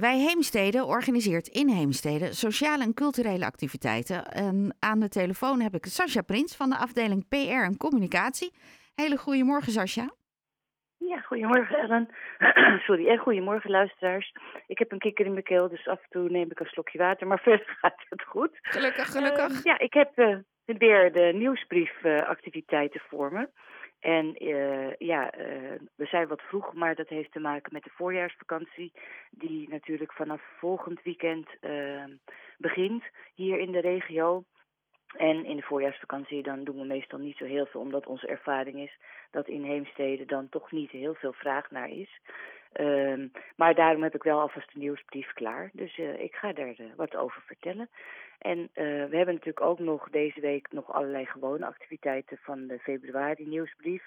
Wij Heemstede organiseert in Heemstede sociale en culturele activiteiten. En aan de telefoon heb ik Sascha Prins van de afdeling PR en Communicatie. Hele goedemorgen, Sascha. Ja, goedemorgen Ellen. Sorry, en goedemorgen luisteraars. Ik heb een kikker in mijn keel, dus af en toe neem ik een slokje water, maar verder gaat het goed. Gelukkig, gelukkig. Uh, ja, ik heb uh, weer de nieuwsbriefactiviteiten uh, voor me. En uh, ja, uh, we zijn wat vroeg, maar dat heeft te maken met de voorjaarsvakantie, die natuurlijk vanaf volgend weekend uh, begint hier in de regio. En in de voorjaarsvakantie dan doen we meestal niet zo heel veel, omdat onze ervaring is dat in Heemstede dan toch niet heel veel vraag naar is. Um, maar daarom heb ik wel alvast een nieuwsbrief klaar. Dus uh, ik ga daar uh, wat over vertellen. En uh, we hebben natuurlijk ook nog deze week nog allerlei gewone activiteiten van de februari nieuwsbrief.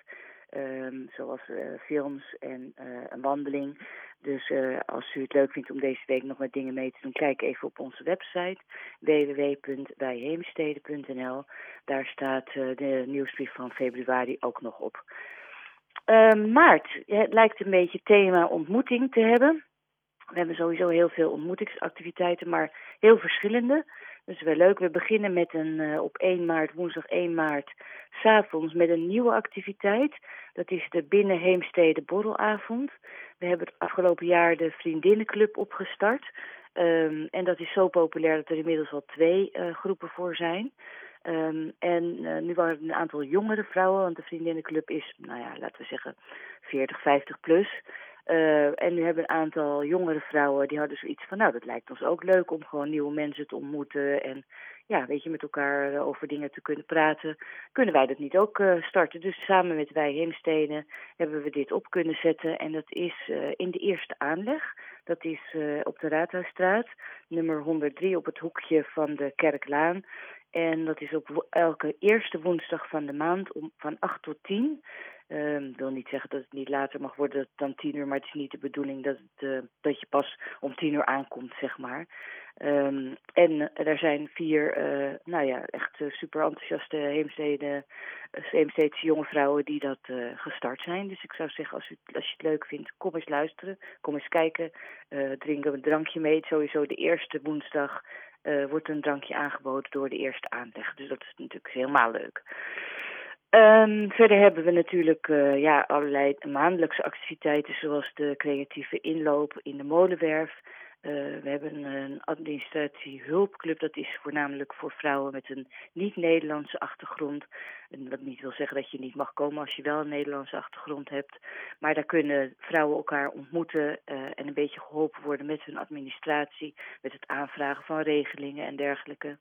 Um, zoals films en een wandeling. Dus als u het leuk vindt om deze week nog wat dingen mee te doen, kijk even op onze website www.bijheemstede.nl. Daar staat de nieuwsbrief van februari ook nog op. Uh, maart, het lijkt een beetje thema ontmoeting te hebben. We hebben sowieso heel veel ontmoetingsactiviteiten, maar heel verschillende. Dus wel leuk. We beginnen met een uh, op 1 maart, woensdag 1 maart, s'avonds met een nieuwe activiteit. Dat is de Binnenheemstede Borrelavond. We hebben het afgelopen jaar de Vriendinnenclub opgestart. Um, en dat is zo populair dat er inmiddels al twee uh, groepen voor zijn. Um, en uh, nu waren er een aantal jongere vrouwen, want de vriendinnenclub is, nou ja, laten we zeggen 40, 50 plus. Uh, en nu hebben een aantal jongere vrouwen, die hadden zoiets van, nou, dat lijkt ons ook leuk om gewoon nieuwe mensen te ontmoeten en ja, weet je, met elkaar over dingen te kunnen praten. Kunnen wij dat niet ook uh, starten? Dus samen met wij Heemsteden hebben we dit op kunnen zetten en dat is in de eerste aanleg. Dat is op de Raadhuisstraat, nummer 103 op het hoekje van de Kerklaan. En dat is op elke eerste woensdag van de maand om, van 8 tot 10. Um, ik wil niet zeggen dat het niet later mag worden dan 10 uur, maar het is niet de bedoeling dat, het, uh, dat je pas om 10 uur aankomt, zeg maar. Um, en uh, er zijn vier, uh, nou ja, echt super enthousiaste Heemstede, Heemstedse jonge vrouwen die dat gestart zijn. Dus ik zou zeggen, als, u, als je het leuk vindt, kom eens luisteren, kom eens kijken, drink een drankje mee. Sowieso de eerste woensdag uh, wordt een drankje aangeboden door de eerste aanleg. Dus dat is natuurlijk helemaal leuk. Um, verder hebben we natuurlijk uh, ja, allerlei maandelijkse activiteiten zoals de creatieve inloop in de molenwerf. Uh, we hebben een administratie hulpclub, dat is voornamelijk voor vrouwen met een niet-Nederlandse achtergrond. En wat niet wil zeggen dat je niet mag komen als je wel een Nederlandse achtergrond hebt. Maar daar kunnen vrouwen elkaar ontmoeten uh, en een beetje geholpen worden met hun administratie, met het aanvragen van regelingen en dergelijke.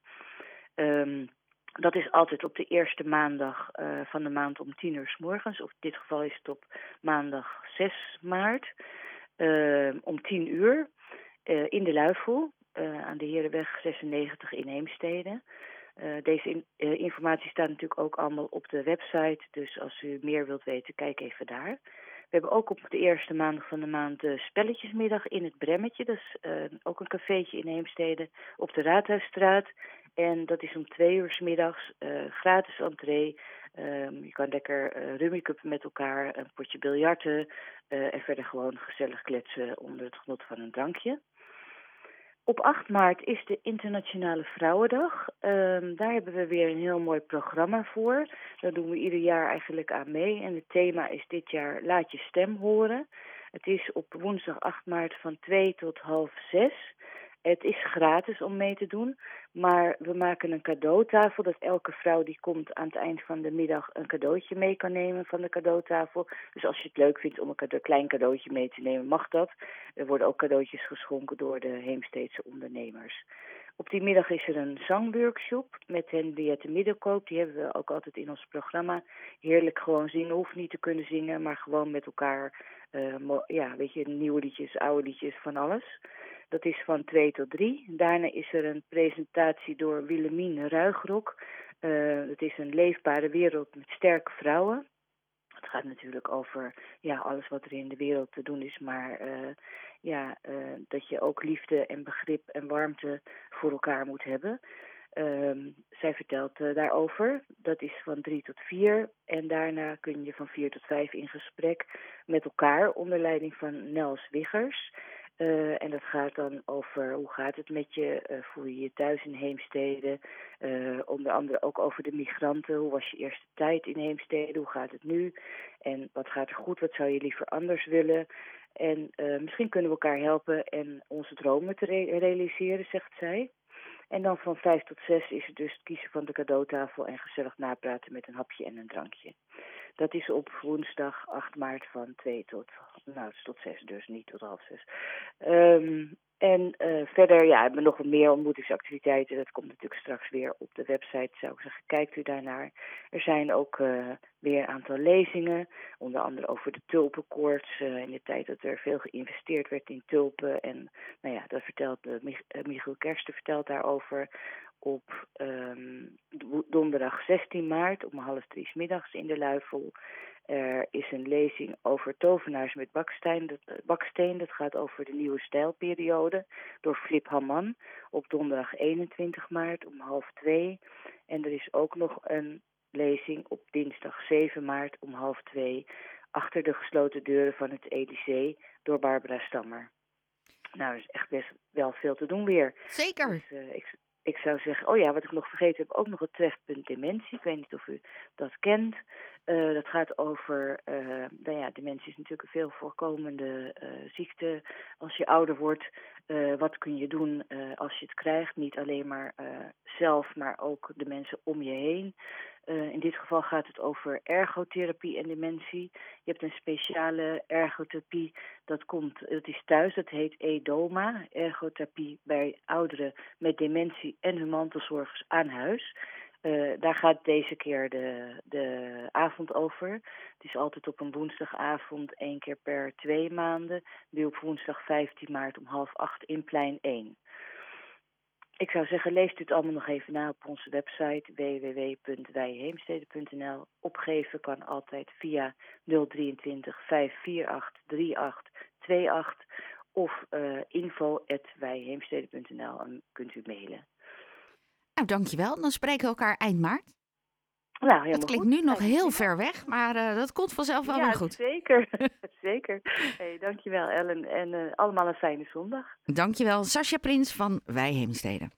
Um, dat is altijd op de eerste maandag uh, van de maand om tien uur s morgens. Of in dit geval is het op maandag 6 maart uh, om tien uur. Uh, in de Luifel, uh, aan de Herenweg 96 in Heemstede. Uh, deze in, informatie staat natuurlijk ook allemaal op de website, dus als u meer wilt weten, kijk even daar. We hebben ook op de eerste maandag van de maand de spelletjesmiddag in het Bremmetje. Dat is ook een cafeetje in Heemstede op de Raadhuisstraat. En dat is om twee uur s middags, gratis entree. Um, je kan lekker uh, met elkaar, een potje biljarten en verder gewoon gezellig kletsen onder het genot van een drankje. Op 8 maart is de Internationale Vrouwendag. Um, daar hebben we weer een heel mooi programma voor. Daar doen we ieder jaar eigenlijk aan mee. En het thema is dit jaar Laat je stem horen. Het is op woensdag 8 maart van 2 tot half 6. Het is gratis om mee te doen, maar we maken een cadeautafel dat elke vrouw die komt aan het eind van de middag een cadeautje mee kan nemen van de cadeautafel. Dus als je het leuk vindt om een klein cadeautje mee te nemen, mag dat. Er worden ook cadeautjes geschonken door de Heemsteedse ondernemers. Op die middag is er een zangworkshop met Henriette Middelkoop. Die hebben we ook altijd in ons programma. Heerlijk gewoon zingen, hoeft niet te kunnen zingen, maar gewoon met elkaar, uh, ja, weet je, nieuwe liedjes, oude liedjes, van alles. Dat is van 2 tot 3. Daarna is er een presentatie door Willemien Ruigrok. Uh, het is een leefbare wereld met sterke vrouwen. Het gaat natuurlijk over ja, alles wat er in de wereld te doen is, maar uh, ja, uh, dat je ook liefde en begrip en warmte voor elkaar moet hebben. Um, zij vertelt daarover. Dat is van 3 tot 4. En daarna kun je van 4 tot 5 in gesprek met elkaar onder leiding van Nels Wiggers. Uh, en dat gaat dan over hoe gaat het met je, uh, voel je je thuis in Heemstede. Uh, onder andere ook over de migranten. Hoe was je eerste tijd in Heemstede? Hoe gaat het nu? En wat gaat er goed? Wat zou je liever anders willen? En misschien kunnen we elkaar helpen en onze dromen te re realiseren, zegt zij. En dan van vijf tot zes is het dus kiezen van de cadeautafel en gezellig napraten met een hapje en een drankje. Dat is op woensdag 8 maart van 2 tot, nou, tot 6 dus, niet tot half 6. Um, en uh, verder ja, hebben we nog meer ontmoetingsactiviteiten. Dat komt natuurlijk straks weer op de website. Zou ik zeggen, kijkt u daarnaar. Er zijn ook uh, weer een aantal lezingen. Onder andere over de tulpenkoorts. Uh, in de tijd dat er veel geïnvesteerd werd in tulpen. En nou ja, dat vertelt Mich Michiel Kersten vertelt daarover op um, donderdag 16 maart om half drie middags in de Luifel. Er is een lezing over tovenaars met baksteen. Dat, eh, baksteen. Dat gaat over de nieuwe stijlperiode door Flip Hamman op donderdag 21 maart om half twee. En er is ook nog een lezing op dinsdag 7 maart om half twee achter de gesloten deuren van het Elysée door Barbara Stammer. Nou, er is echt best wel veel te doen weer. Zeker. Dus, uh, ik, ik zou zeggen, oh ja, wat ik nog vergeten heb, ook nog het trefpunt dementie. Ik weet niet of u dat kent. Uh, dat gaat over, uh, nou ja, dementie is natuurlijk een veel voorkomende uh, ziekte. Als je ouder wordt, wat kun je doen als je het krijgt? Niet alleen maar zelf, maar ook de mensen om je heen. Uh, in dit geval gaat het over ergotherapie en dementie. Je hebt een speciale ergotherapie, dat, komt, dat is thuis, dat heet EDOMA, ergotherapie bij ouderen met dementie en hun mantelzorgers aan huis. Uh, daar gaat deze keer de, de avond over. Het is altijd op een woensdagavond, één keer per twee maanden. Nu op woensdag 15 maart om half acht in plein 1. Ik zou zeggen, leest u het allemaal nog even na op onze website www.wijheemstede.nl. Opgeven kan altijd via 023 548 3828 of uh, info.wijheemstede.nl en kunt u mailen. Nou, dankjewel. Dan spreken we elkaar eind maart. Nou, het klinkt goed. nu nog heel ver weg, maar uh, dat komt vanzelf wel ja, weer goed. zeker. zeker. Hey, dankjewel Ellen en uh, allemaal een fijne zondag. Dankjewel, Sascha Prins van Wij Heemstede.